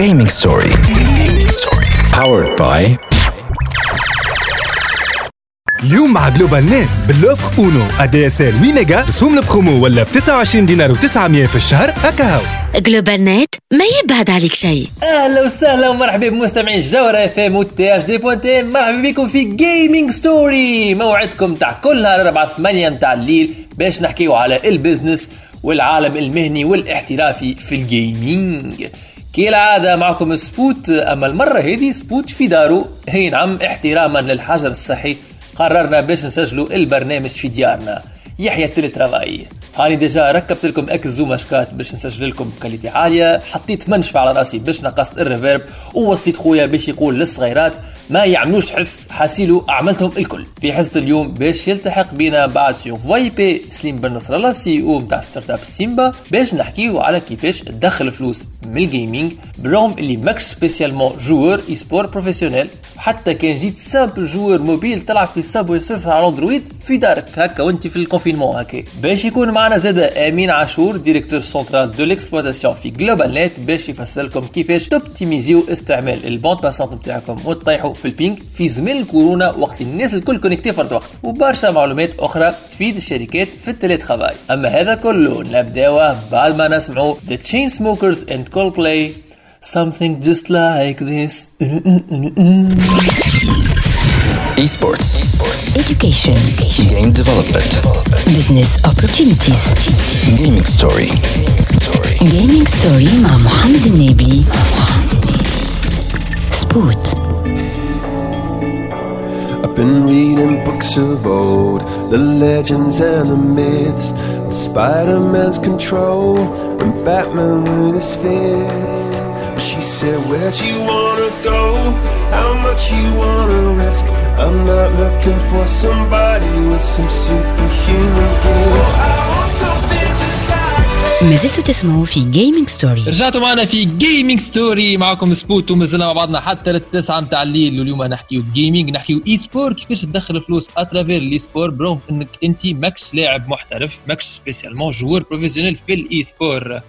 Gaming Story. Powered by اليوم مع جلوبال نت ب l'offre أونو. ADSL 8 ميجا رسوم البرومو ولا ب 29 دينار و900 في الشهر. هكا هاو جلوبال نت ما يبعد عليك شيء. أهلا وسهلا ومرحبا بمستمعين جوهرة FM و THD point TN مرحبا بكم في Gaming Story موعدكم تاع كل نهار 4 8 متاع الليل باش نحكيو على ال business والعالم المهني والاحترافي في ال gaming كالعادة معكم سبوت أما المرة هذه سبوت في دارو. هي نعم احتراما للحجر الصحي. قررنا باش نسجلوا البرنامج في ديارنا. يحيى ال télétravail هاني déjà ركبت لكم إكس زوم باش نسجل لكم ب qualité عالية. حطيت منشفة على راسي باش نقصت ال reverb. ووصيت خويا باش يقول للصغيرات ما يعملوش حس حاسيلو اعملتهم الكل. في حصة اليوم باش يلتحق بينا بعد CEO VIP سليم بن نصر الله CEO نتاع startup سيمبا باش نحكيو على كيفاش تدخل فلوس من ال gaming بالرغم اللي ماكش spécialement joueur e-sport professionnel. حتى كان جيت simple joueur mobile تلعب في Subway Surfers على أندرويد في دارك هكا وانت في ال confinement هكا. باش يكون معنا زاد أمين عاشور directeur central de l'exploitation في جلوبال نت باش يفسر لكم كيفاش ت optimiser يو استعمال ال bande passante نتاعكم وتطيحوا في ال ping في زمن الكورونا وقت الناس الكل connecté فرد وقت. وبرشا معلومات أخرى تفيد الشركات في ال télétravail أما هذا كله نبداوه بعد ما نسمعوا The Chainsmokers and Coldplay. Something just like this. Esports. education. Game development. business opportunities. Gaming Story. gaming story مع محمد النبي سبوت I've been reading books of old, the legends and the myths, Spider Man's control, and Batman with his fist. But she said, Where'd you wanna go? How much you wanna risk? I'm not looking for somebody with some superhuman gifts. Oh, I want something. ما زلتوا تسمعوا في Gaming Story رجعتوا معنا في Gaming Story معكم سبوت ومازلنا مع بعضنا حتى للتسعة متاع الليل. واليوم نحكيو gaming نحكيو e-sport كيفاش تدخل فلوس à travers ال e-sport برغم إنك انت ماكش لاعب محترف ماكش spécialement joueur professionnel في ال e-sport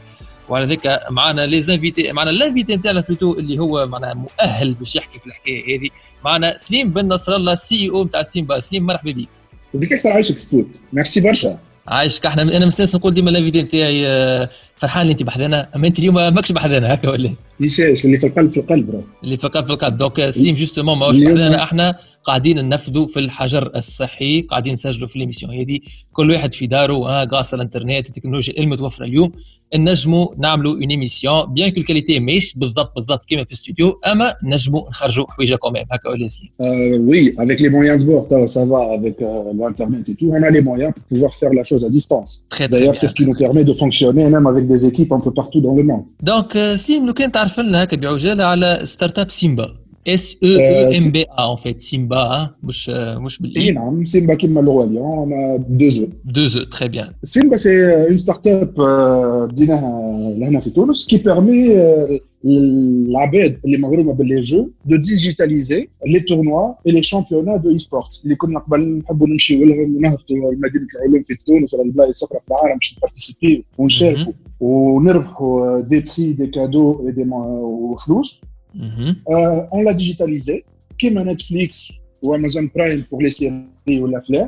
وعلى ذلك معنا les invités معنا ال invité نتاعنا plutôt اللي هو معناها مؤهل باش يحكي في الحكاية هذه. معنا سليم بن نصر الله CEO نتاع سيمبا. سليم مرحبا بك. وبكيف يختار عايشك سبوت؟ ميرسي برشا. عايشك إحنا أنا مستانس نقول ديما ال invité نتاعي آه، فرحان اللي انت بحذانا أما أنت اليوم ماكش بحذانا هكا ولا؟ نساش اللي في القلب في القلب. راه اللي في القلب في القلب. donc سليم justement ماهوش وحدنا إحنا قاعدين ننفذوا في الحجر الصحي قاعدين نسجلوا في l'émission هذه كل واحد في داره آه قاص الإنترنت التكنولوجيا المتوفرة اليوم. نجموا نعملوا une émission bien que ال qualité ماهيش بالضبط بالضبط كيما في الاستوديو أما نجموا نخرجوا حويجة quand même هكا ولا moyens de bord, ça, ça va, avec euh, l'Internet et tout, on a les moyens pour pouvoir faire la chose à distance. D'ailleurs, c'est ce qui nous permet de fonctionner même avec des équipes un peu partout dans le monde. donc سليم لو كان تعرف لنا هكا بعجاله على startup سيمبا اس او ام بي ا ان فيت سيمبا آه، مش آه، مش Et بالاي نعم, Simba Kim Maloualian, on a deux œufs. دو زو تري بيان Simba, c'est une start-up euh, بديناها لهنا في تونس qui permet euh, العباد اللي مغرومه باللي جو دو ديجيتاليزي لي تورنوا اي لي شامبيونات دو اي سبورت اللي كنا قبل نحبوا نمشيو لهم ونهبطوا لمدينه العلوم في تونس ولا البلايص اخرى في العالم باش نبارتيسيبي ونشاركوا ونربحوا دي تري دي كادو دي Mhm. Euh, on l'a digitalisé, comme Netflix ou Amazon Prime pour les séries ou la fleur,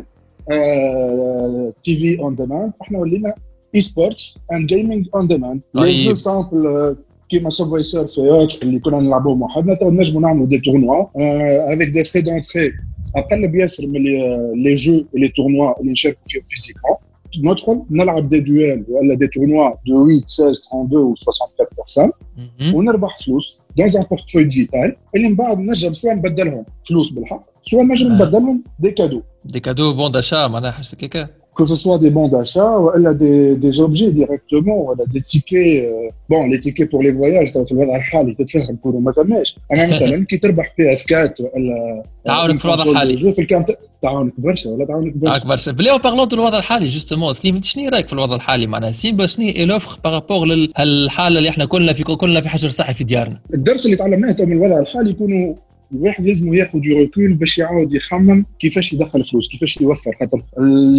euh, TV on demand, on a e-sports and gaming on demand. Oui. Les jeux simples euh, comme Subway Surf et autres, les qu'on a labo Mohamed, on a des tournois euh, avec des frais d'entrée. Après le BS, les, les jeux et les tournois, les chefs physiquement ندخل نلعب دي دويل ولا دي تورنوا دو 8 16 32 و 64 بيرسون ونربح فلوس دون ان بورتفوي ديجيتال اللي من بعد نجم سواء نبدلهم فلوس بالحق سواء نجم آه. نبدلهم دي كادو دي كادو بون داشا معناها حاجه هكاكا que ce soit des bons d'achat ou des, des objets directement ou des tickets euh, bon les tickets pour les voyages في الوضع الحالي تدفعهم يكونوا ما ثماش اما مثلا كي تربح بي اس 4 ولا تعاونك في الوضع الحالي. في الكام تعاونك برشا ولا تعاونك برشا برشا بلا بارلون الوضع الحالي جوستومون سليم شنو رايك في الوضع الحالي معناها سيمبا شنو هي لوفر بارابور للحاله اللي إحنا كلنا في كلنا في حجر صحي في ديارنا الدرس اللي تعلمناه من الوضع الحالي يكونوا الواحد لازم ياخذ recul باش يعاود يخمم كيفاش يدخل فلوس كيفاش يوفر خاطر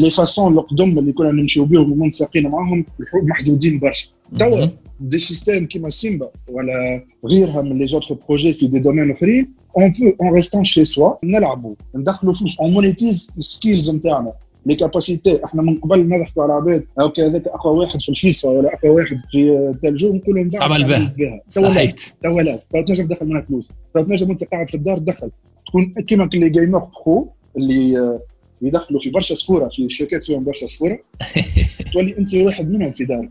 les façons القدم اللي كنا نمشيو بهم ومنسقين معاهم محدودين برشا. توا des systèmes كيما سيمبا ولا غيرها من les autres projets في des domaines أخرين on peut en restant chez soi نلعبوا ندخلوا فلوس on monétise ال skills نتاعنا. les capacités إحنا من قبل نضحكوا على عباد أوكي هذاك أقوى واحد في الفيفا ولا أقوى واحد في تال جو نقولوا من بعد عمل بها. توا لا صحيت. توا لا. توا تنجم تدخل منها فلوس. توا تنجم وانت قاعد في الدار تدخل تكون كيما les gamers pro اللي آه، يدخلوا في برشا سفورة في شركات فيهم برشا سفورة. تولي أنت واحد منهم في دارك.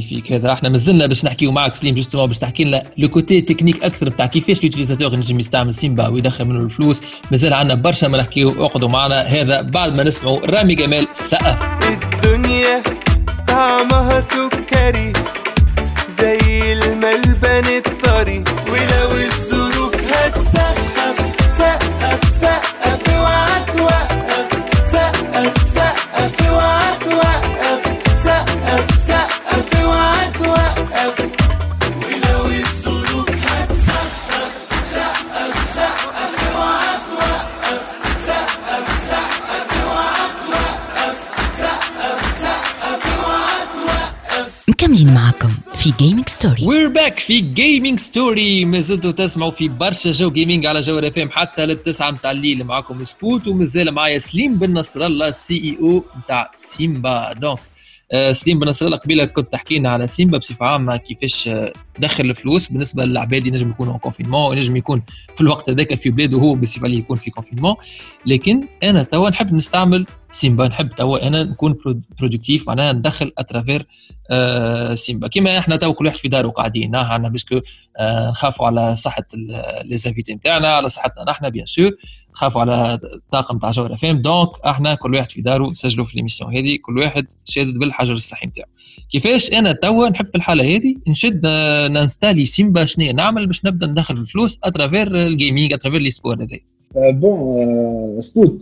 هذا إحنا مازلنا باش نحكيو معك سليم justement باش تحكي لنا le côté technique أكثر بتاع كيفاش ال utilisateur ينجم يستعمل سيمبا ويدخل منه الفلوس. مازال عندنا برشا ما نحكيو اقعدوا معنا. هذا بعد ما نسمعوا رامي جمال سقف. الدنيا طعمها سكري زي الملبن الطري. مكملين معكم في Gaming Story we're back في Gaming Story ما زلتوا تسمعوا في برشا جو gaming على جوهر اف حتى للتسعة متاع الليل. معكم سبوت ومازال معايا سليم بن نصر الله ال CEO نتاع سيمبا. donc آه، سليم بن نصر الله قبيلة كنت تحكي لنا على سيمبا بصفة عامة كيفاش دخل الفلوس. بالنسبة للعباد ينجم يكونوا confinement ينجم يكون في الوقت هذاك في بلاده هو بصفة اللي يكون في confinement لكن أنا توا نحب نستعمل سيمبا. نحب توا أنا نكون productif معناها ندخل à travers آه، سيمبا. كيما إحنا تو كل واحد في داره قاعدين. عندنا parce que آه، نخافوا على صحة les invités نتاعنا على صحتنا نحن bien sûr. نخافوا على الطاقم تاع جوهر فهم donc إحنا كل واحد في داره سجلوا في l'émission هذه كل واحد شادد بالحجر الصحي نتاعو. كيفاش أنا توا نحب في الحالة هذه؟ نشد آه، ن installer سيمبا شنو نعمل باش نبدأ ندخل الفلوس à travers ال gaming à travers l'esport هذا بون سبوت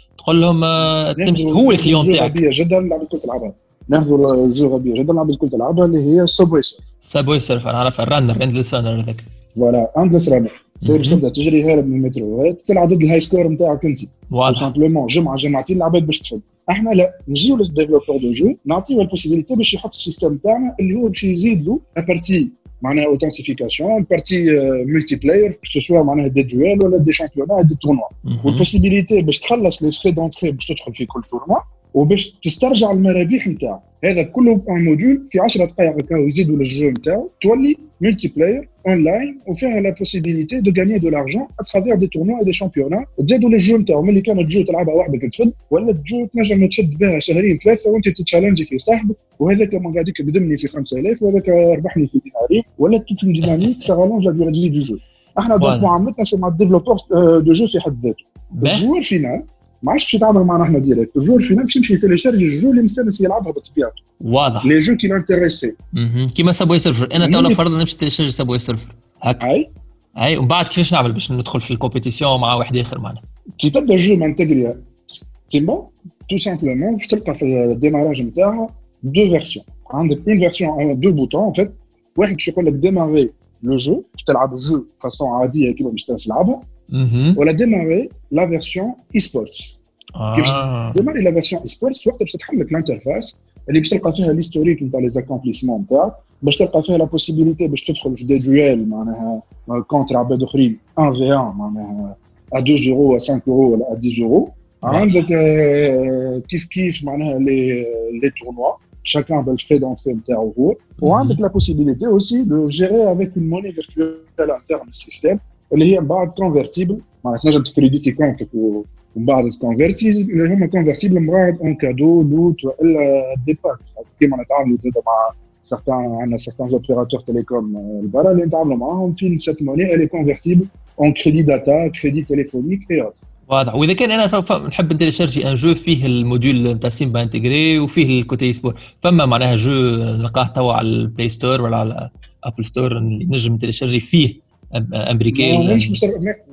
تقول لهم آه، تمشي. هو ال client jeu تاعك. جدا لعبه كرة العبها ناخذوا ال jeu غبيه جدا لعبه كرة العبها اللي هي Subway Surf Subway Surf أنا عارف ال runner endless runner هذاك. voilà endless runner زي باش. تبدأ تجري هارب من المترو. تلعب ضد ال high score نتاعك أنت. واضح simplement جمعة جمعتين العباد باش تفد إحنا لا نجيو لل développeur de jeu نعطيو ال possibilité باش يحط ال système تاعنا اللي هو باش يزيد له partie معناها اوثنتيفيكاسيون بارتي ملتي بلاير سوا معناها دي دويل ولا دي شامبيونات دي تورنوا مهم. والبوسيبيليتي باش تخلص لي فري دونتري باش تدخل في كل تورنوا وباش تسترجع المرابح نتاعك هذا كله un module في 10 دقائق هكا يزيدوا لل jeu نتاعو. تولي multiplayer online وفيها la possibilité de gagner de l'argent à travers des tournois des championnats تزيدوا لل jeu نتاعو. ملي كانت jeu تلعبها وحدك تفد ولا jeu تنجم تشد بها شهرين ثلاثة وانت تت challenger في صاحبك وهذاك ما قاعدك بدمني في 5000 وهذاك ربحني في دينارين ولا toute une dynamique ça rallonge la durée de jeu إحنا. donc معاملتنا c'est مع ال développeur de jeu في حد ذاته. ال joueur final ما عادش باش يتعامل معنا إحنا direct ال joueur final باش يمشي ي télécharger ال jeu اللي مستانس يلعبها بطبيعته. واضح. le jeu qui l'intéresse. كيما Subway Surfers أنا تو. فرضا نمشي télécharger Subway Surfers هكا هاي أي. ومن بعد كيفاش نعمل باش ندخل في ال compétition مع واحد آخر معنا؟ كي تبدأ ال jeu مع intégré سيمبا تو simplement باش تلقى في ال démarrage نتاعها deux versions عندك une version deux boutons en fait واحد باش يقول لك démarrer le jeu باش تلعب ال jeu façon عادية كيما باش تلعبها مهم. ولا ديماري لا فيرسيون اي سبورتس آه. ديماري لا فيرسيون اي سبورتس وقت باش تحملك الانترفاس اللي باش تلقى فيها ليستوريك نتاع لي زاكومبليسمون نتاعك باش تلقى فيها لا بوسيبيليتي باش تدخل في دي دويل معناها كونتر عباد اخرين 1 في 1 معناها ا 2 يورو ا 5 يورو ولا ا 10 يورو عندك آه، كيف كيف معناها لي لي تورنوا chacun a le frais d'entrée نتاعو هو وعندك لا بوسيبيليتي اوسي دو جيري افيك اون موني فيرتوال انترن السيستم اللي هي من بعد كونفرتيبل معناتها تنجم تكريديتي كونتك ومن بعد تكونفرتي اللي هما كونفرتيبل من بعد اون كادو لوت والا ديباك كيما نتعاملوا زاد مع certains عندنا certains opérateurs télécoms البرا اللي نتعاملوا معاهم في cette monnaie elle est convertible en crédit data, crédit téléphonique et autres. واضح واذا كان انا ف- نحب نتيليشارجي ان جو فيه الموديول نتاع سيمبا انتجري وفيه الكوتي سبور فما معناها جو نلقاه توا على البلاي ستور ولا على ابل ستور اللي نجم نتيليشارجي فيه امريكي ماهمش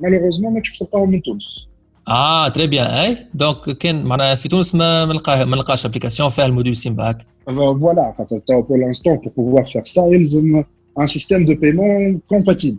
مالوغوزمون باش تلقاهم من تونس. آه تري بيان أي دونك كان معناها في تونس ما ما نلقاه ما نلقاش ابليكاسيون فيها الموديول سيمبا هكا Alors, voilà, خاطر توا pour l'instant, pour pouvoir faire ça, يلزم un système de paiement compatible.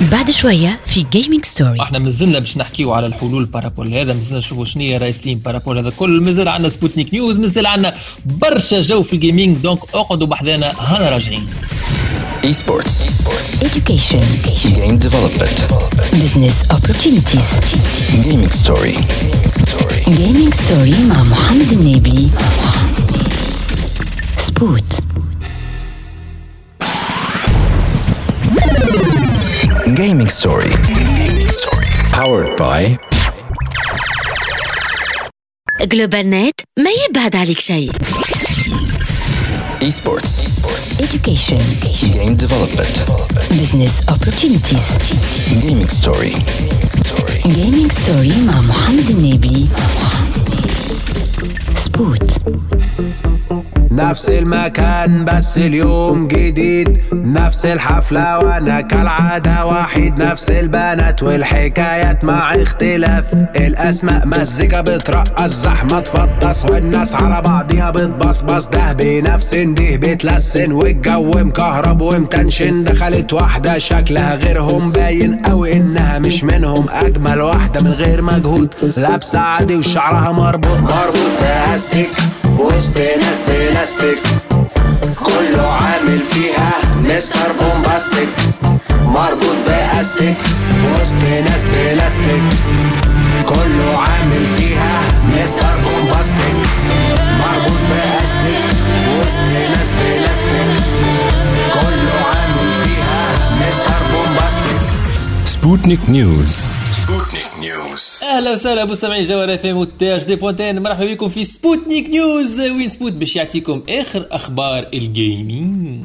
بعد شوية في Gaming Story إحنا مازلنا باش نحكيو على الحلول بارابول هذا مازلنا نشوفوا شنو هي رايسلين بارابول هذا كل مازال عندنا سبوتنيك نيوز مازال عندنا برشا جو في ال gaming donc اقعدوا بحذانا هانا راجعين. Esports. education. Game development. business opportunities. Gaming story. gaming story مع محمد النبي. سبوت Gaming story. Powered by جلوبال نت ما يبعد عليك شيء Esports. education Game development. business opportunities Gaming story. gaming story مع محمد النبي سبوت نفس المكان بس اليوم جديد. نفس الحفلة وأنا كالعادة وحيد. نفس البنات والحكايات مع اختلاف. الأسماء مزيكا بترقص زحمة تفطس. والناس على بعضيها بتبصبص. ده بنفس ده بتلسن. والجو مكهرب ومتنشن. دخلت واحدة شكلها غيرهم باين قوي إنها مش منهم. أجمل واحدة من غير مجهود. لابسة عادي وشعرها مربوط. مربوط باستيك في وسط ناس بلاستيك كله عامل فيها Mister Bombastic مربوط باستيك في وسط ناس بلاستيك كله عامل فيها Mister Bombastic مربوط باستيك في وسط ناس بلاستيك كله عامل فيها مستر Bombastic سبوتنيك نيوز أهلا وسهلا مستمعين جوهر إف إم وتاج دي بوانتين مرحبا بكم في سبوتنيك نيوز. وين سبوت باش يعطيكم آخر أخبار الجيمنج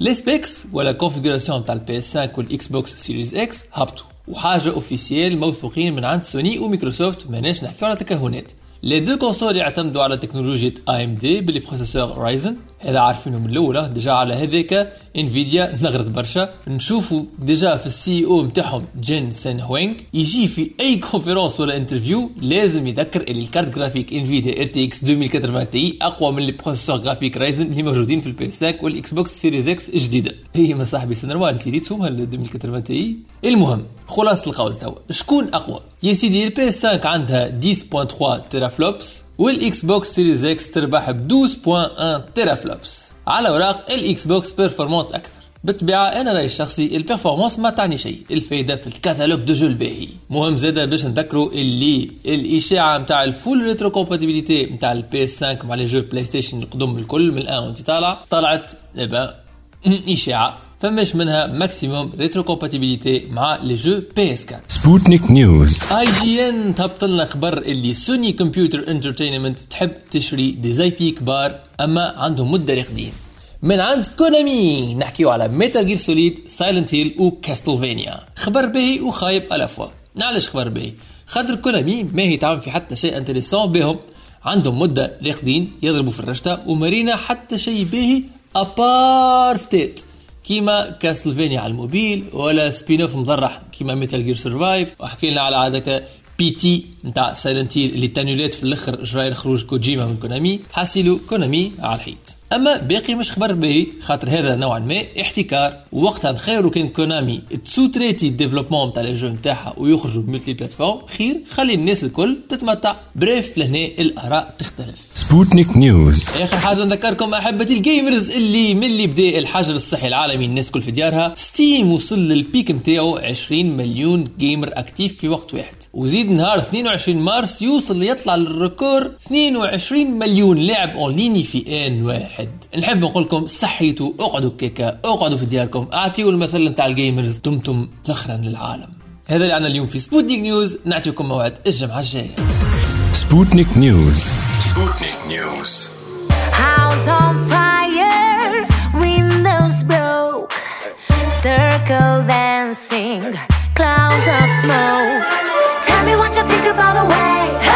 les specs ولا configuration تاع ال PS 5 وال Xbox Series X هبطوا وحاجة officielle موثوقين من عند سوني ومايكروسوفت ماناش نحكيو على تكهنات. les deux consoles يعتمدوا على تكنولوجيا AMD بال les processeurs Ryzen هذا عارفينه من الاولى déjà على هذاك Nvidia نغرت برشا نشوفوا déjà في ال CEO نتاعهم Jensen Huang يجي في اي conférence ولا interview لازم يذكر اللي ال carte graphique Nvidia RTX 2080 Ti اقوى من les processeurs graphiques Ryzen اللي موجودين في ال PS 5 وال Xbox Series X الجديده هي ما صاحبي normal انت ريتهم ال 2080 Ti المهم خلاصة القول توا شكون أقوى؟ يا سيدي البي اس 5 عندها 10.3 téraflops وال Xbox Series X تربح ب 12.1 téraflops على أوراق ال Xbox performante أكثر. بالطبيعة أنا رأيي الشخصي ال performance ما تعني شيء. الفايدة في ال catalogue de jeux الباهي مهم زادة باش نذكروا اللي الإشاعة متاع ال full rétrocompatibilité متاع البي اس 5 مع les jeux PlayStation القدم الكل من الآن وانت طالع طلعت إبا إشاعة. فماش منها maximum rétrocompatibilité مع les jeux PS4 سبوتنيك news IGN تهبط لنا خبر اللي Sony Computer Entertainment تحب تشري des IP كبار أما عندهم مده راقدين من عند كونامي نحكيو على Metal Gear Solid Silent Hill و Castlevania خبر باهي وخايب على fois علاش خبر باهي خاطر كونامي ما هي تعمل في حتى شيء intéressant بهم. عندهم مده راقدين يضربوا في الرشتة ومارينا حتى شيء باهي ابار فتات كيما كاستلفينيا على الموبيل ولا سبين أوف مضرح كيما ميتال جير سرفايف. وحكينا على عادك بي تي نتاع سايلنت هيل اللي تانيولات في الأخر جراي خروج كوجيما من كونامي. حاسيلو كونامي على الحيط. أما باقي مش خبر باهي خاطر هذا نوعا ما احتكار. ووقتها نخيروا كان كونامي تسوتريتي الديفلوبمون نتاع لي جو نتاعها ويخرجوا بملتي بلاتفورم خير خلي الناس الكل تتمتع. بريف لهنا الآراء تختلف. سبوتنيك news. آخر حاجة نذكركم أحبتي ال gamers اللي من اللي بدأ الحجر الصحي العالمي الناس كل في ديارها. Steam وصل لل pic نتاعو 20 مليون gamer actif في وقت واحد. وزيد نهار 22 مارس يوصل ليطلع لل record 22 مليون لاعب en ligne في ان واحد. نحب نقول لكم صحيتوا اقعدوا كيكا اقعدوا في دياركم اعطيوا المثل نتاع ال gamers دمتم فخرا للعالم هذا اللي عنا اليوم في سبوتنيك news نعطيكم موعد الجمعة الجاية سبوتنيك نيوز سبوتنيك نيوز House on fire, windows broke, circle dancing, clouds of smoke. Tell me what you think about the way.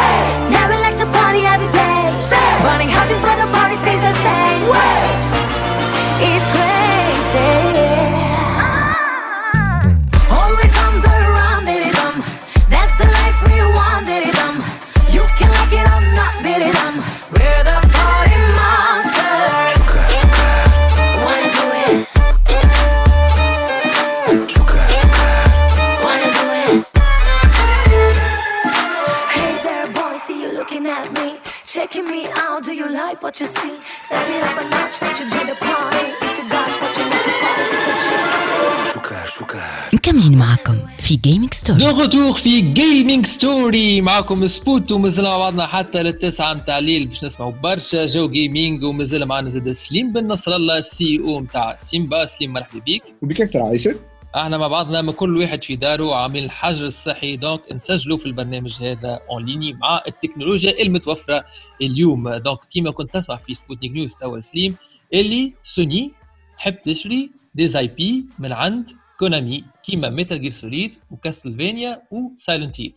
retour في Gaming Story معكم سبوت ومازلنا مع بعضنا حتى للتسعة متاع الليل باش نسمعوا برشا جو gaming ومازال معنا زادة سليم بن نصر الله ال CEO متاع سيمبا. سليم مرحبا بيك وبك أكثر عايشه إحنا مع بعضنا من كل واحد في داره عاملين الحجر الصحي donc نسجلوا في البرنامج هذا en ligne مع التكنولوجيا المتوفرة اليوم. donc كيما كنت تسمع في سبوتنيك news توا سليم اللي سوني تحب تشري des IP من عند كونامي كيما ميتال جير سوليد وكاستلفينيا وسايلنت هيل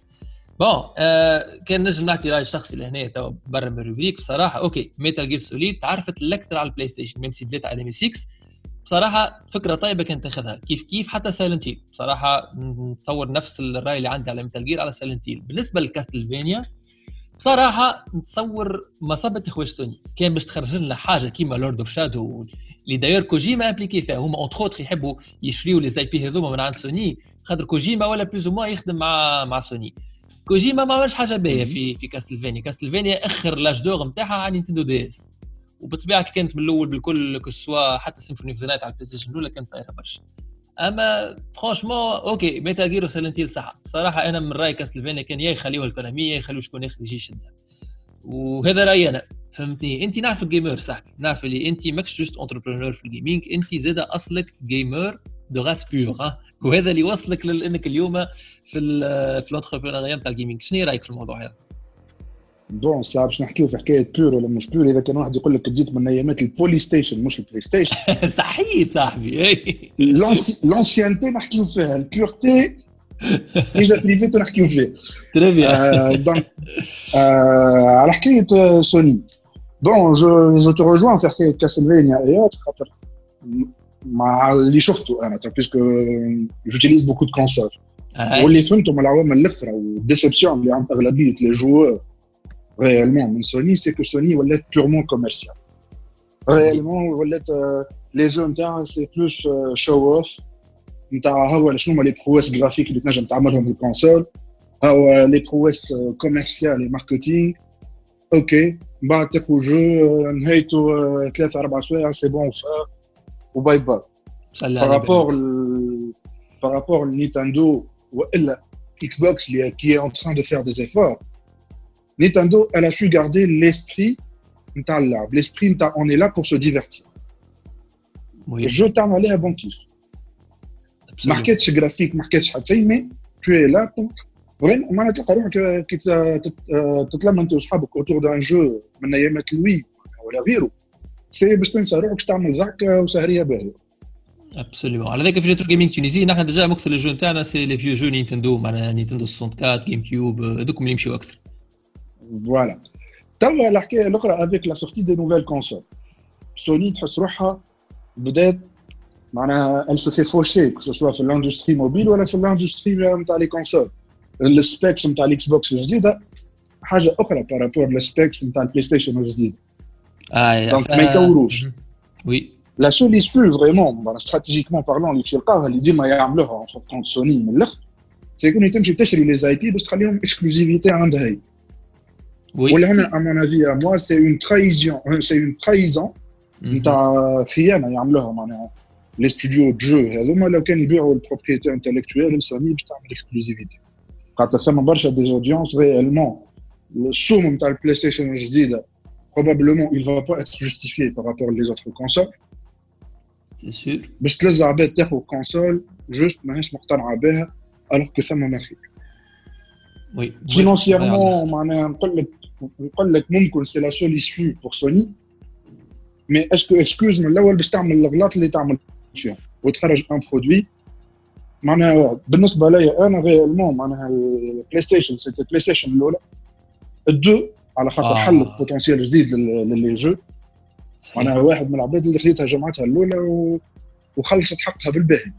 بون آه كان نجم نعطي رأي شخصي لهنا توا برا من الروبريك بصراحة. أوكي ميتال جير سوليد تعرفت الأكثر على البلاي ستيشن ميم سي بليت على ام 6 بصراحة فكرة طيبة كانت تاخذها. كيف كيف حتى سايلنت هيل بصراحة نتصور نفس الرأي اللي عندي على ميتال جير على سايلنت هيل بالنسبة لكاستلفينيا بصراحة نتصور مصبة اخوات سوني كان باش تخرج لنا حاجة كيما لورد اوف شادو اللي داير كوجيما impliqué فيها. هما entre autres يحبوا يشريوا les IP هذوما من عند سوني. خاطر كوجيما ولا plus ou يخدم مع مع سوني. كوجيما ما عملش حاجة باهية في في Castlevania Castlevania آخر l'âge d'or نتاعها على Nintendo DS وبالطبيعه كي كانت من الأول بالكل كسوا حتى Symphony of على ال PlayStation الأولى كانت طايرة برشا. أما franchement OK Metal Gear و Silent Hill صح. بصراحه أنا من رأي Castlevania كان يا يخليوها الكونامي يا يخليو شكون اخر يجي يشدها وهذا رأيي أنا. فهمتني؟ انت نعرف ال gamer صح نعرف اللي انت ماكش juste entrepreneur في ال gaming انت زادة أصلك gamer de race pure وهذا اللي وصلك لانك اليوم في ال في ال entrepreneuriat نتاع ال gaming شنو رأيك في الموضوع هذا؟ bon ساعه باش نحكيو في حكاية pure ولا مش pure إذا كان واحد يقول لك جيت من أيامات ال Polystation مش ال PlayStation صحيت صاحبي. l'ancienneté نحكيو فيها ال pureté اجا بريفيتو نحكيو فيه تري بيان آه، دونك آه، على حكاية آه، سوني دون جو جو تو رجوان في حكايه كاسلفينيا ايات خاطر مع اللي شفته انا بيسكو جوتيليز بوكو دو كونسول واللي فهمته من العوامل الاخرى والديسبسيون اللي عند اغلبيه لي جوور ريالمون من سوني سي كو سوني ولات بيورمون كوميرسيال ريالمون ولات لي جو نتاعها سي بلوس شو اوف نتاع هو شنو هما لي برويس جرافيك اللي تنجم تعملهم بالكونسول هو لي برويس كوميرسيال ماركتينغ اوكي من بعد تاخذ جو نهايته ثلاثة أربع سوايع سي بون وباي باي صلى على بارابور بارابور نينتندو والا اكس بوكس اللي qui est en train de faire des efforts Nintendo elle a su garder l'esprit نتاع اللعب l'esprit نتاع on est là pour se divertir بالك. الجو تاعنا عليها بون كيف ما حكيتش جرافيك ما حكيتش حتى شيء مي تو اي لا دونك فريمون معناها تلقى روحك كي تت- تتلم انت واصحابك اوتور دان جو من ايامات الوي ولا غيره. سي باش تنسى روحك تعمل ضحكة وسهرية باهية. ابسوليومون على ذاك في ريترو جيمنج تونيزي نحن ديجا مكثر الجو نتاعنا سي لي فيو جو نينتندو معناها نينتندو 64 جيم كيوب هذوك اللي يمشيو أكثر. فوالا توا الحكاية الأخرى افيك لا سورتي دي نوفيل كونسول سوني تحس روحها بدات معناها elle se fait faucher que ce soit في الاندستري موبيل ولا في الاندستري نتاع لي كونسول السبيكس نتاع الاكس بوكس الجديده حاجه اخرى بارابور للسبيكس نتاع البلاي ستيشن الجديد اه دونك ما يكوروش وي لا سول اسكلو فريمون استراتيجيكمون بارلون اللي تلقاها اللي ديما يعملوها اون كونت سوني من الاخر سي كون تمشي تشري لي زاي بي باش تخليهم اكسكلوزيفيتي عندها هي ولا هنا ا مون افي ا موا سي اون ترايزيون سي اون ترايزون نتاع خيانه يعملوها معناها لي ستوديو جو هذوما لو كان يبيعوا البروبريتي انتلكتويال لسوني باش تعمل اكسكلوزيفيتي خاطر ثم برشا دي اودينس ريالمون السوم نتاع البلاي ستيشن الجديده probablement il va pas être justifié par rapport aux autres consoles سي سور باش تلز عباد تاخذ كونسول جوست ماهيش مقتنعه بها الوغ كو ثم ما خير وي فينونسيرمون معناها نقول لك نقول لك ممكن سي لا سول اسكو بور سوني مي اسكو اكسكوز من الاول باش تعمل الغلط اللي تعمل فيهم وتخرج ان برودوي معناها بالنسبة لي أنا ريالمون معناها البلاي ستيشن سيتي البلاي ستيشن الأولى. الدو على خاطر آه. حل بوتنسيال جديد لل- للي جو. معناها واحد من العباد اللي خديتها جمعتها الأولى و... وخلصت حقها بالباهي.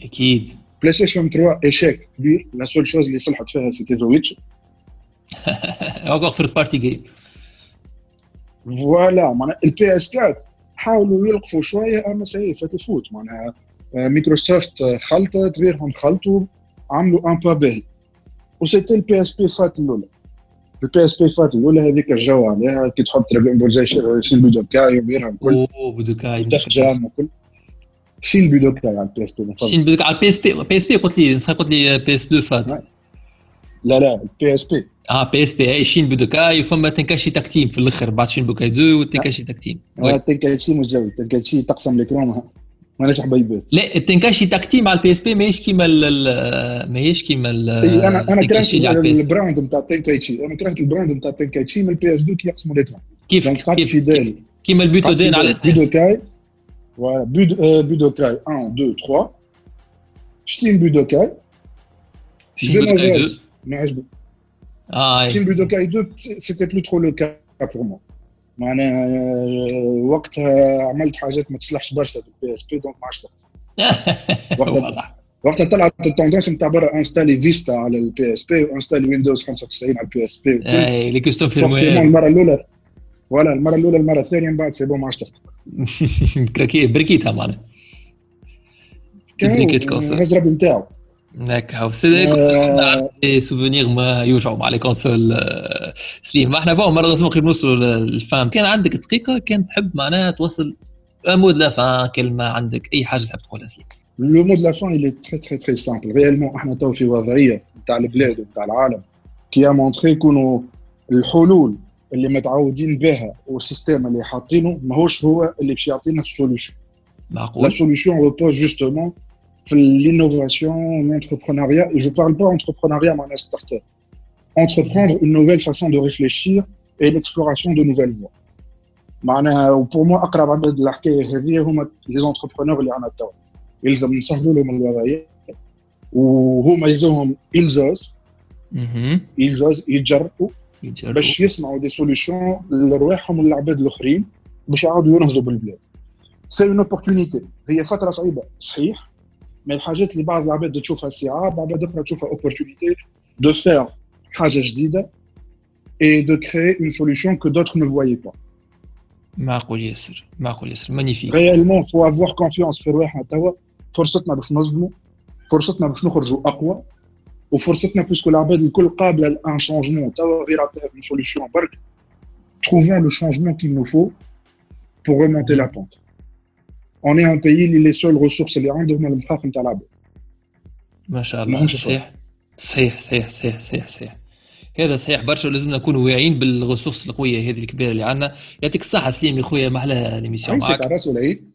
أكيد. بلاي ستيشن 3 ايشيك كبير. لا سول شوز اللي صلحت فيها سيتي ذا ويتش encore ثيرد بارتي جيم فوالا معناها البي اس 4 حاولوا يلقفوا شوية أما سي فات الفوت معناها مايكروسوفت آه، خلطت غيرهم خلطوا عملوا ان با باهي وسيتي البي اس بي فات الأولى. البي اس بي فات الأولى هذيك الجو عليها كي تحط دراجون بول زي شين بودوكاي وغيرها الكل. أوه بودوكاي. دخ جام وكل شين بودوكاي على البي اس بي شين بدك على البي اس بي بي اس بي قلت لي قلت لي بي اس 2 فات. لا لا البي اس بي آه بي اس بي هي شين بودوكاي وفما تنكاشي تكتيم في الأخر بعد شين بودوكاي 2 والتنكاشي تكتيم. وي. تنكايتشي مزوي تنكايتشي تقسم الاكران ماناش حبيبات لا التنكاشي تكتيم على البي اس بي ماهيش كيما ال- ال- ماهيش كيما ال- إي، انا انا كرهت التنكاشي اللي على البي اس البراند نتاع تنكايتشي انا كرهت البراند نتاع تنكايتشي من البي اس 2 كي يقسموا الاكران كيف دونك قعدت كيف فيدال كيما البيتو دين على الاس بودوكاي فوالا بود- آه، بودوكاي 1 2 3 شتين بودوكاي زينوفيز ما عجبني اه شتين بودوكاي 2 سيتي بلو ترو لو كا بور مو معناها آه، وقتها عملت حاجات ما تصلحش برشا في البي اس بي دونك ما عادش وقتها وقتها طلعت ال tendance نتاع برا installer Vista على ال PSP و installer Windows 95 على ال PSP اي les custom firmware المرة الأولى. ولا المرة الأولى المرة الثانية من بعد c'est bon ما عادش تخدم بريكيتها معناها. تبريكيت console هز ربي نتاعو. هاك هاو سي des souvenirs ما يوجعوا مع les consoles سليم ما إحنا bon malheureusement قريب نوصلوا لل fin كان عندك دقيقة؟ كان تحب معناها توصل mot de la fin كلمة عندك أي حاجة تحب تقولها سليم le mot de la fin il est très très très simple. Réellement إحنا تو في وضعية نتاع البلاد ونتاع العالم qui montrait يكونوا الحلول اللي متعودين بها وال système اللي حاطينه ماهوش هو اللي باش يعطينا ال solution لا معقول solution repose justement l'innovation, l'entrepreneuriat. Et je ne parle pas entrepreneuriat, mais start-up. Entreprendre une nouvelle façon de réfléchir et l'exploration de nouvelles voies. معناها وبور موا اقرب عباد الحكايه هذه هما لي زونتربرونور اللي عندنا توا يلزم نسهلوا لهم الوضعيه وهما يلزمهم يلزوز اها يلزوز يتجربوا يجربوا. باش يسمعوا دي سوليوشن لرواحهم وللعباد الاخرين باش يعاودوا ينهضوا بالبلاد سي اون اوبورتونيتي هي فتره صعيبه صحيح ما الحاجات اللي بعض العباد تشوفها صعاب عباد اخرى تشوفها اوبورتونيتي دو فير حاجه جديده et de créer une solution que d'autres ne voyaient pas. معقول ياسر معقول ياسر مانيفيك Réellement, il faut avoir confiance في رواحنا توا فرصتنا باش نصدموا فرصتنا باش نخرجوا اقوى وفرصتنا باسكو العباد الكل قابله لان شونجمون توا غير عطيها une solution برك trouvons le changement qu'il nous faut pour remonter la pente. On est un pays اللي les seules ressources اللي عندهم المخاخ نتاع العباد. ما شاء الله. صحيح. صحيح صحيح صحيح صحيح صحيح. هذا صحيح. برشا ولازم نكونوا واعيين بال ressources القوية هذه الكبيرة اللي عندنا. يعطيك الصحة سليم يا خويا ما أحلى l'émission رأس العيد.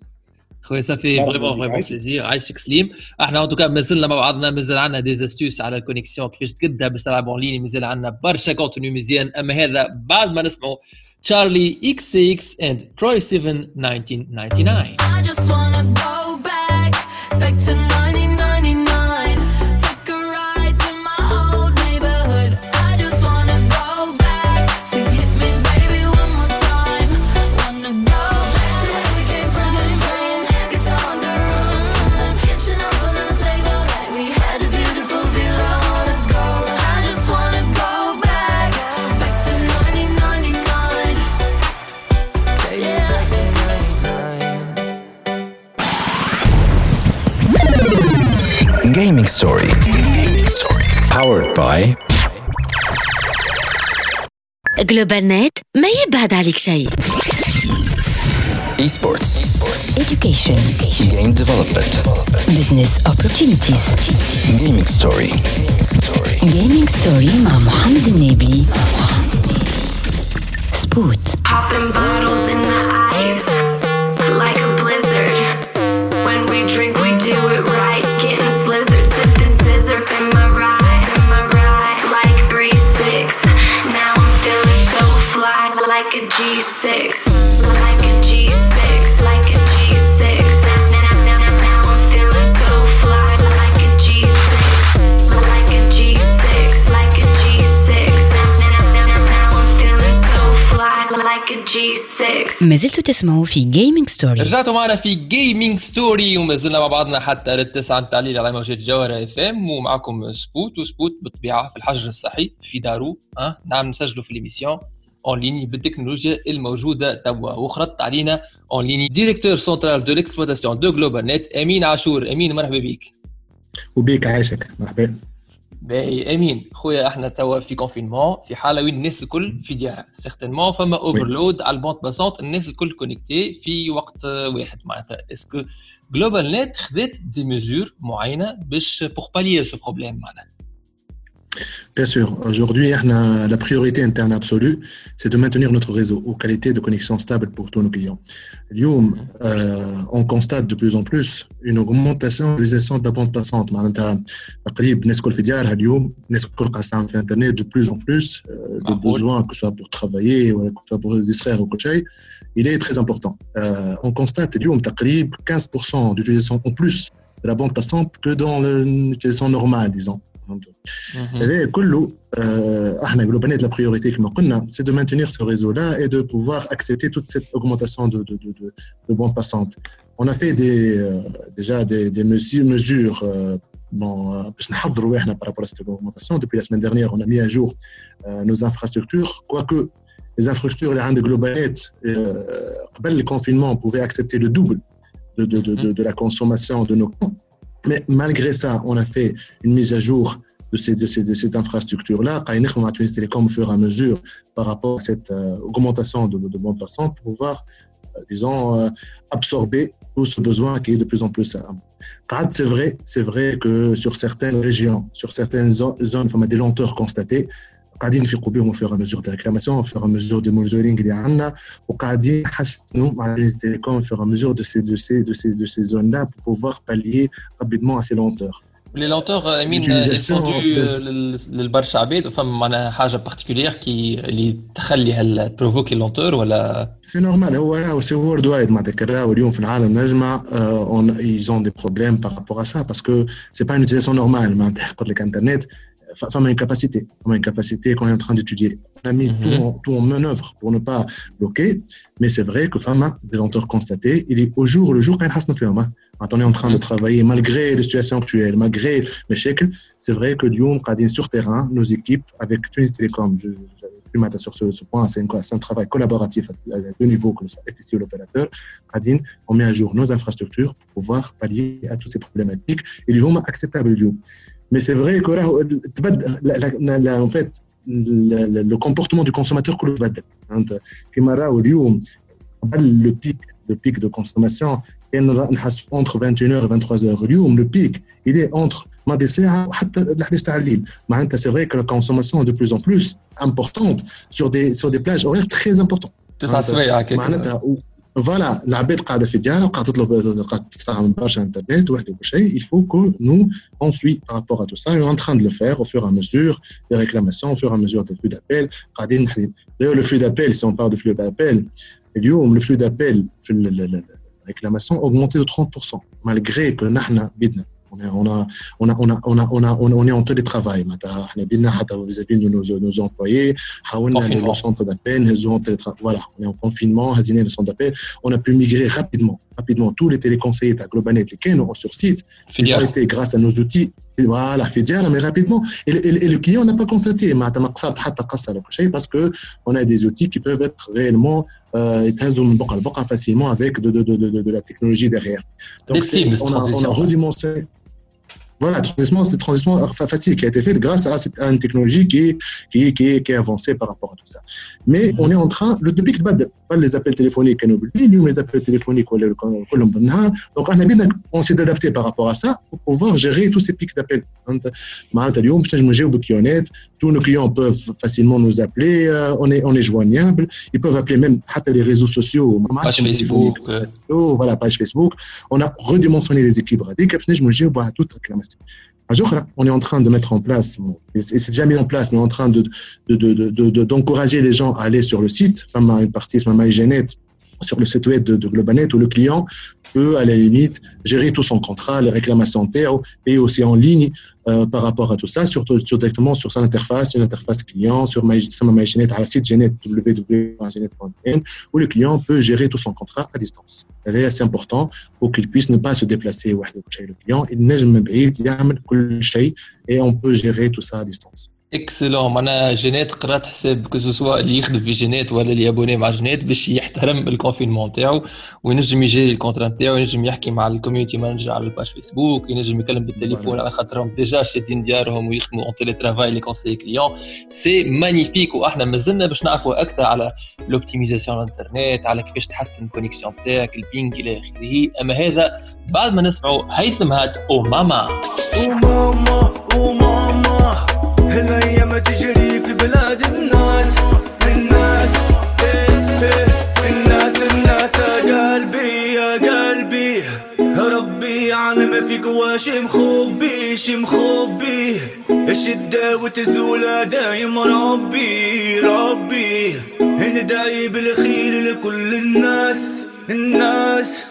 خويا ça fait vraiment vraiment. plaisir عايشك سليم. إحنا en tout cas مازلنا مع بعضنا مازال عندنا des astuces على ال connexion كيفاش تقدها باش تلعب en ligne مازال عندنا برشا contenu مزيان. أما هذا بعد ما نسمعوا Charli XCX and Troye Sivan, 1999. by جلوبال نت ما يبعد عليك شيء Esports. Education. Game development. Business opportunities. Gaming story. Gaming story مع محمد النبي. سبوت. Popping bottles ما زلتوا تسمعوا في Gaming Story رجعتوا معنا في Gaming Story وما زلنا مع بعضنا حتى للتسعة متاع الليل على موجة جوهرة FM ومعكم سبوت وسبوت بالطبيعة في الحجر الصحي في دارو أه؟ نعم نسجلوا في l'émission en ligne بالتكنولوجيا الموجودة توا. وخرطت علينا en ligne directeur central de l'exploitation de GlobalNet امين عاشور امين مرحبا بك. وبيك عايشك. مرحبا. باهي. أمين. خويا أحنا توا في confinement في حالة وين الناس الكل في ديارها certainement فما overload على ال bande passante الناس الكل connectés في وقت واحد. معناتها est-ce que GlobalNet خذت des mesures معينة باش pour pallier ce problème معناها Bien sûr, aujourd'hui, Ahna, la priorité interne absolue, c'est de maintenir notre réseau aux qualités de connexion stable pour tous nos clients. Lyoum, euh, on constate de plus en plus une augmentation de l'utilisation de la bande passante. معناتها تقريبا الناس الكل في ديارها اليوم الناس الكل قاعدة تستعمل في الانترنت de plus en plus euh, le معقول. besoin que ce soit pour travailler ou que ce soit pour se distraire ou كل شيء il est très important. Euh, on constate اليوم تقريبا 15% d'utilisation en plus de la bande passante que dans l'utilisation normale, disons. la priorité, que nous prenons, c'est de maintenir ce réseau-là et de pouvoir accepter toute cette augmentation de, de, de, de bandes passantes. On a fait euh, déjà des, mesures euh, bon, euh, par rapport à cette augmentation. Depuis la semaine dernière, on a mis à jour nos infrastructures, quoique les infrastructures, les rangs de Globanet, euh, le confinement, on pouvait accepter le double de, la consommation de nos camps. Mais malgré ça, on a fait une mise à jour de, ces, de, ces, de cette infrastructure-là. On a Tunis Télécom au fur et à mesure par rapport à cette euh, augmentation de, de bande passante pour pouvoir, euh, disons, euh, absorber tout ce besoin qui est de plus en plus. C'est vrai, c'est vrai que sur certaines régions, sur certaines zo- zones, y a des lenteurs constatées. قاعدين نفيقوا بهم au fur et à mesure des réclamations, au fur et à mesure des monitoring اللي عندنا وقاعدين نحسنوا مع les télécoms au fur et à mesure de ces, de ces, de ces, de ces zones-là pour pouvoir pallier rapidement à ces lenteurs. لي لونتور امين Utilisation سون دو de- للبرشا عباد وفما معناها حاجه بارتيكولير كي اللي تخلي هال بروفوكي لونتور ولا سي نورمال هو راهو سي وورد وايد معناتها راهو اليوم في العالم نجمع اون ايزون دي بروبليم بار رابور ا سا باسكو سي با اون utilisation نورمال معناتها قلت لك انترنت femme à incapacité, femme à incapacité qu'on est en train d'étudier. On a mis mhm. tout, en, en manœuvre pour ne pas bloquer, mais c'est vrai que femme a des lenteurs constatées. Il est au jour le jour quand on est en train de mhm. travailler, malgré les situations actuelles, malgré les chèques, c'est vrai que Lyon, Kadine, sur terrain, nos équipes, avec Tunis Télécom, je, sur ce, point, c'est un travail collaboratif à, deux niveaux, que ce soit FSI ou l'opérateur. Radine, on met à jour nos infrastructures pour pouvoir pallier à toutes ces problématiques et les jours acceptables. Mais c'est vrai que là, euh, en fait, le comportement du consommateur que le hein, pic, le pic de consommation entre 21h et 23h. Le pic, il est entre c'est vrai que la consommation est de plus en plus importante sur des, sur des plages horaires très importantes. C'est ça, c'est vrai. فوالا العباد قاعده في ديارها وقاعده تطلب قاعده تستعمل برشا انترنت وحده وكل شيء il faut que nous on suit par rapport à tout ça et on est en train de le faire au fur et à mesure des réclamations au fur et à mesure des flux d'appels قاعدين نحسب d'ailleurs le flux d'appel si on parle de flux d'appel اليوم le flux d'appel في ال- ال- ال- la réclamation a augmenté de 30% malgré que نحن بدنا on est, on a, on a, on a, on a, on a, on est en télétravail. Maintenant, on vis-à-vis de nos, nos employés. On le centre d'appel, Voilà, on est en confinement, hasiné le centre d'appel. On a pu migrer rapidement, rapidement. Tous les téléconseillers à Globanet, les nous sur site. Ils ont été grâce à nos outils. Voilà, Fidjara, mais rapidement. Et, et, et le client n'a pas constaté. Parce qu'on a des outils qui peuvent être réellement euh, facilement avec de, de, de, de, de la technologie derrière. Donc, on, a, on a redimensionné. Voilà, transition, c'est transition facile qui a été faite grâce à, une technologie qui est, qui, qui, avancée par rapport à tout ça. Mais mhm. on est en train, le public bat pas les appels téléphoniques, les appels téléphoniques, donc on s'est adapté par rapport à ça pour pouvoir gérer tous ces pics d'appels. Tous nos clients peuvent facilement nous appeler, euh, on est, on est joignable, ils peuvent appeler même les réseaux sociaux, page Facebook, voilà, page Facebook. On a redimensionné les équipes radicales, je podcast. On est en train de mettre en place, et c'est déjà mis en place, mais on est en train d'encourager de, de, les gens à aller sur le site, une partie, sur le site web de, Globanet, où le client peut, à la limite, gérer tout son contrat, les réclamations et aussi en ligne, euh, par rapport à tout ça, surtout sur, directement sur son interface, une interface client, sur ma MyGenet, à la site Genet, www.genet.in, où le client peut gérer tout son contrat à distance. C'est assez important pour qu'il puisse ne pas se déplacer chez le client. Il n'est jamais payé, il y a et on peut gérer tout ça à distance. اكسلون معناها جينات قرات حساب كو سوا اللي يخدم في جينات ولا اللي يابوني مع جينات باش يحترم الكونفينمون تاعو وينجم يجي الكونترا تاعو ينجم يحكي مع الكوميونتي مانجر على الباج فيسبوك ينجم يكلم بالتليفون على خاطرهم ديجا شادين ديارهم ويخدموا اون تيلي ترافاي لي كونسي كليون سي مانيفيك وإحنا مازلنا باش نعرفوا أكثر على l'optimisation الانترنت على كيفاش تحسن ال connexion تاعك ال ping إلى اخره اما هذا بعد ما نسمعوا هيثم هات أو ماما وماما بلاد الناس الناس الناس الناس يا قلبي. يا قلبي ربي يعلم فيك واش مخبي شي مخبي الشدة وتزول دايم ربي. ربي ندعي بالخير لكل الناس الناس.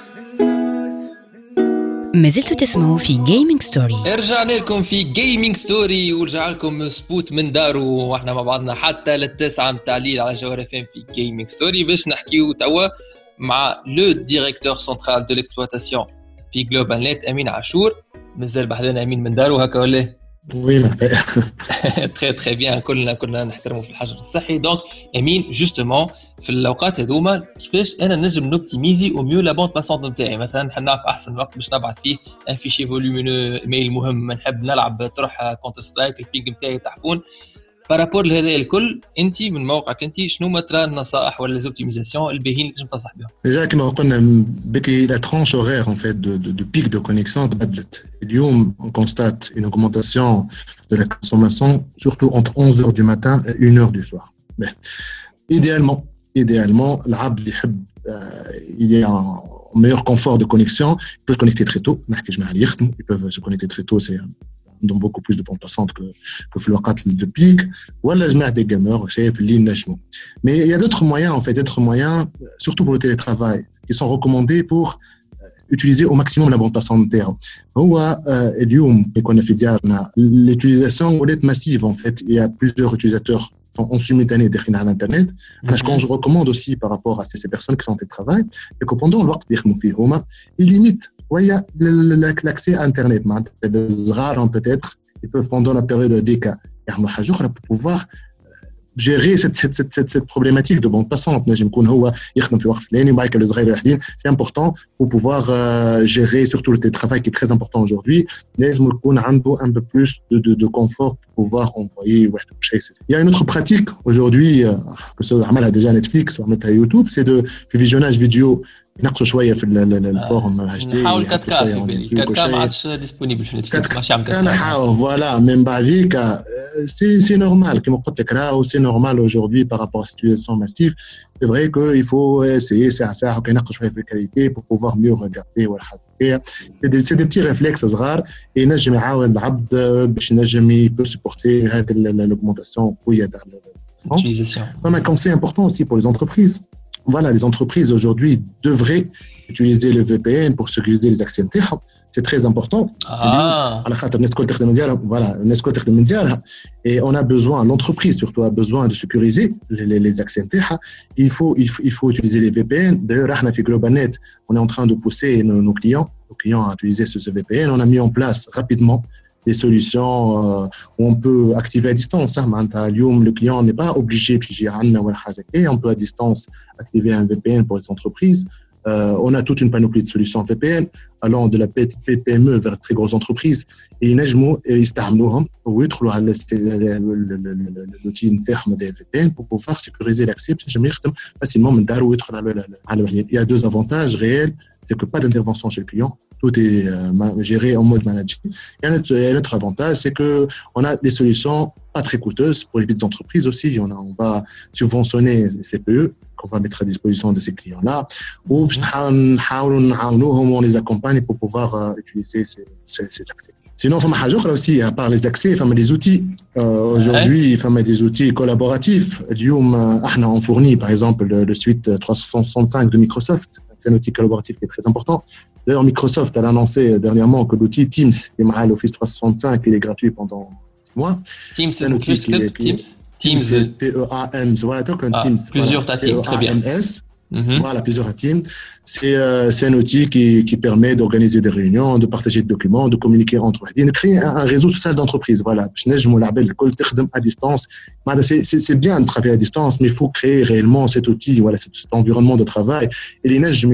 ما زلتوا تسمعوا في Gaming Story رجعنا لكم في Gaming Story ورجع لكم سبوت من دارو. وإحنا مع بعضنا حتى للتسعة متاع الليل على جوهرة FM في Gaming Story باش نحكيو توا مع le directeur central de l'exploitation في GlobalNet امين عاشور مازال بحذنا أمين من دارو. هكا ولا؟ Mais- très très bien كلنا كنا نحترموا في الحجر الصحي. donc امين justement في الأوقات هذوما كيفاش أنا نجم ن optimiser au mieux la bande passante نتاعي؟ مثلا نحب نعرف أحسن وقت باش نبعث فيه un fichier volumineux mail مهم. نحب نلعب طرح Counter-Strike ال ping نتاعي تحفون. بارابور لهذا الكل انت من موقعك انت شنو ما ترى النصائح ولا ليزوبتيميزاسيون الباهيين اللي تنجم تنصح بهم؟ Déjà, كما قلنا بكي la tranche horaire en fait de, de, de pic de connexion تبدلت. اليوم on constate une augmentation de la consommation surtout entre 11 heures du matin et 1 heure du soir. Mais, idéalement, idéalement, العبد يحب euh, il y a un meilleur confort de connexion, il peut se connecter très tôt. نحكي جماعة اللي يخدموا, Ils peuvent se connecter très tôt, c'est عندهم beaucoup plus de bande passante que, que في الوقت de pic. ولا جماعة des gamers, شايف اللي ينجموا. Mais il y a d'autres moyens, en fait, d'autres moyens, surtout pour le télétravail, qui sont recommandés pour euh, utiliser au maximum la bande passante terre. هو آه، اليوم اللي كنا في ديارنا l'utilisation ولات massive en fait. Il y a plusieurs utilisateurs en en simultané داخلين على الانترنت. انا شكون je recommande aussi par rapport à ces, ces personnes qui sont en télétravail, c'est que pendant الوقت اللي يخدموا فيه هما ils limitent Oui, il y a l'accès à Internet. Hein. Des rares, hein, peut-être, ils peuvent pendant la période des cas. pour pouvoir euh, gérer cette, cette, cette, cette, problématique de bande passante. C'est important pour pouvoir euh, gérer surtout le télétravail qui est très important aujourd'hui. un peu plus de, confort pour pouvoir envoyer. Il y a une autre pratique aujourd'hui, euh, que ce soit déjà Netflix ou YouTube, c'est de visionnage vidéo. ينقصوا شويه في ال- ال- ال- الفورم اتش دي نحاول كاتكا في بالي كاتكا ما عادش ديسبونيبل في نتفليكس ماشي عم كان كاتكا نحاول فوالا من بعديك سي سي نورمال كما قلت لك راهو سي نورمال aujourd'hui par rapport à cette utilisation massive c'est vrai qu'il faut essayer ساعه ساعه وكي ينقص شويه في الكاليتي pour pouvoir mieux regarder ولا حاجه هي c'est des, c'est des petits réflexes صغار ينجم يعاون العبد باش ينجم يبو سبورتي هذه الاوغمونتاسيون قويه تاع ال- utilisation comme un conseil important aussi pour les entreprises. voilà, les entreprises aujourd'hui devraient utiliser le VPN pour sécuriser les accès internes. C'est très important. Ah. Et on a besoin, l'entreprise surtout a besoin de sécuriser les, les accès internes. Il faut, il, faut, il faut utiliser les VPN. D'ailleurs, GlobalNet, on est en train de pousser nos, clients, nos clients à utiliser ce VPN. On a mis en place rapidement des solutions où on peut activer à distance. Le client n'est pas obligé de on peut à distance activer un VPN pour les entreprises. On a toute une panoplie de solutions VPN allant de la PME vers de très grosses entreprises. Et ils l'outil interne des VPN pour pouvoir sécuriser l'accès facilement. Il y a deux avantages réels c'est que pas d'intervention chez le client tout est euh, géré en mode managé. Et un autre, avantage, c'est qu'on a des solutions pas très coûteuses pour les petites entreprises aussi. On, a, on va subventionner les CPE qu'on va mettre à disposition de ces clients-là, ou mhm. on les accompagne pour pouvoir euh, utiliser ces, accès. Sinon, il y a aussi, à part les accès, il y des outils. Euh, aujourd'hui, il y des outils collaboratifs. On fournit, par exemple, le suite 365 de Microsoft. C'est un outil collaboratif qui est très important. D'ailleurs, Microsoft a annoncé dernièrement que l'outil Teams, qui l'Office 365, il est gratuit pendant six mois. Teams, c'est un outil qui est, Teams Teams. T-E-A-M-S, ah, Teams. Plusieurs tatiques, très bien. Mhm. Voilà, plusieurs teams. C'est euh, un outil qui, qui permet d'organiser des réunions, de partager des documents, de communiquer entre eux. Et de créer un, un réseau social d'entreprise. Voilà, je me l'appelle à distance. C'est bien de travailler à distance, mais il faut créer réellement cet outil, voilà, cet, environnement de travail. Et les je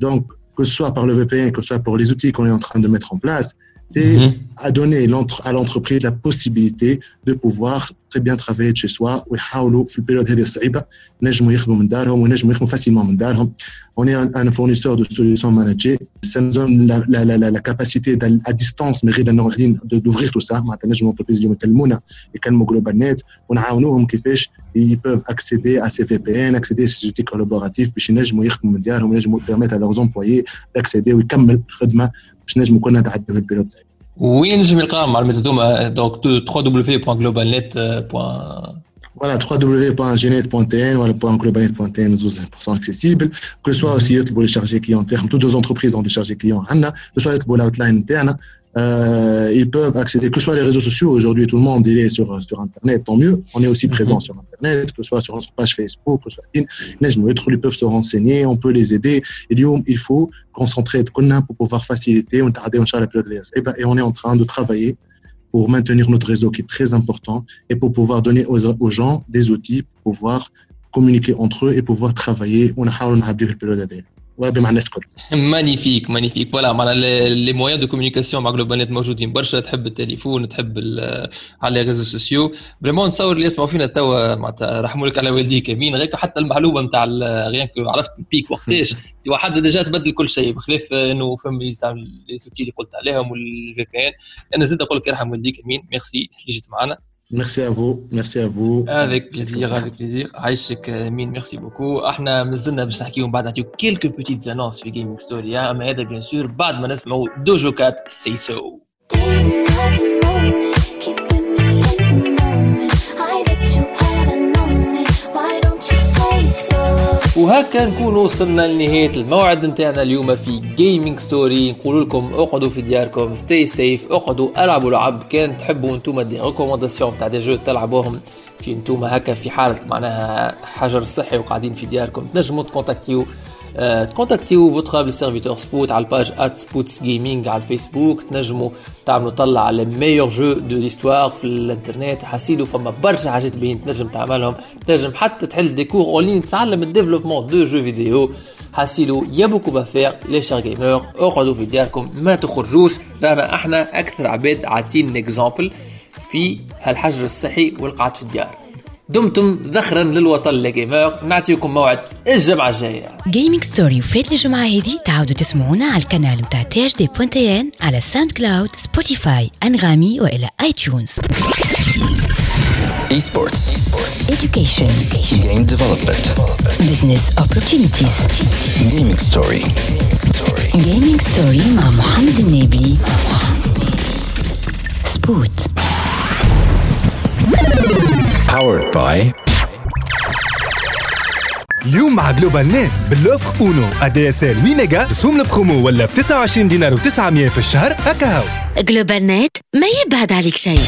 Donc, que ce soit par le VPN, que ce soit pour les outils qu'on est en train de mettre en place, c'est Mhm. à donner l'entre- à l'entreprise la possibilité de pouvoir très bien travailler de chez soi ويحاولوا في البيريود هذه الصعيبه نجموا يخدموا من دارهم ونجموا يخدموا facilement من دارهم. On est un, un fournisseur de solutions managées. Ça nous donne la, la, la, la, la capacité d'à- à distance من غير أنه غاديين de- d'ouvrir tout ça. معناتها نجموا entreprises اليوم يكلمونا يكلموا جلوبال نت ونعاونوهم كيفاش ils peuvent accéder à ces VPN, accéder à ces outils collaboratifs باش ينجموا يخدموا من ديارهم ينجموا permettre à leurs employés d'accéder ويكمل الخدمه باش نجموا كنا نتعدوا البيريود صعيب. وين نجم يلقاهم معلومات هذوما دونك www.globalnet. Voilà, www.genet.tn ou .globalnet.tn, 12% accessible. Que ce soit aussi pour les chargés clients internes, toutes nos entreprises ont des chargés clients, Anna, que ce soit pour l'outline interne, Euh, ils peuvent accéder, que ce soit les réseaux sociaux, aujourd'hui tout le monde il est sur, sur Internet, tant mieux, on est aussi mhm. présent sur Internet, que ce soit sur notre page Facebook, que ce soit in, ils peuvent se renseigner, on peut les aider, et il faut concentrer, pour pouvoir faciliter, et on est en train de travailler pour maintenir notre réseau qui est très important et pour pouvoir donner aux, aux gens des outils pour pouvoir communiquer entre eux et pouvoir travailler. On a وربي مع الناس الكل. magnifique magnifique. voilà معناها les moyens de communication مع GNet موجودين برشا. تحب التليفون تحب على les réseaux sociaux vraiment نتصور اللي يسمعوا فينا توا معناتها رحموا لك على والديك. أمين غير حتى المعلومة نتاع كو عرفت ال pic وقتاش. توا حد déjà تبدل كل شيء بخلاف إنه فما يستعمل les outils اللي قلت عليهم وال VPN أنا زيد نقول لك يرحم والديك يمين ميرسي اللي جيت معنا. Merci à vous, merci à vous. افيك بليزير افيك بليزير عايشك مين ميرسي بوكو احنا مازلنا باش نحكيو من بعد نعطيو كيلكو بوتيت زانونس في جيمنج ستوري اما هذا بيان سور بعد ما نسمعوا دوجو كات سي سو وهكا نكون وصلنا لنهاية الموعد نتاعنا اليوم في Gaming Story نقول لكم اقعدوا في دياركم stay safe اقعدوا العبوا لعب كان تحبوا أنتم des recommandations تاع des jeux تلعبوهم في أنتم هكا في حالة معناها حجر صحي وقاعدين في دياركم تنجموا تكونتاكتيو. تكونتاكتيو votre humble serviteur Spot على ال page at Spot's Gaming على الفيسبوك تنجموا تعملوا طلع على meilleurs jeux de l'histoire في الانترنت حاسيلو فما برشا حاجات باين تنجم تعملهم تنجم حتى تحل des cours en ligne تتعلم ال développement de jeux vidéo حاسيلو y a beaucoup à faire les chers gamers اقعدوا في دياركم ما تخرجوش رانا إحنا أكثر عباد عاطين exemple في هالحجر الصحي والقعد في الديار دمتم ذخرا للوطن les gamers نعطيكم موعد الجمعة الجاية Gaming story وفات الجمعة هذه تعاودوا تسمعونا على القناة متاع THD point tn على SoundCloud Spotify Anghami ولا iTunes Esports. Education. Game development. Business opportunities. Gaming story. Gaming story مع محمد النبي. Spot. Powered by اليوم مع GlobalNet بال l'offre Uno. ADSL 8 ميجا رسوم البرومو ولا ب 29 دينار و900 في الشهر؟ هكا هاو GlobalNet ما يبعد عليك شيء.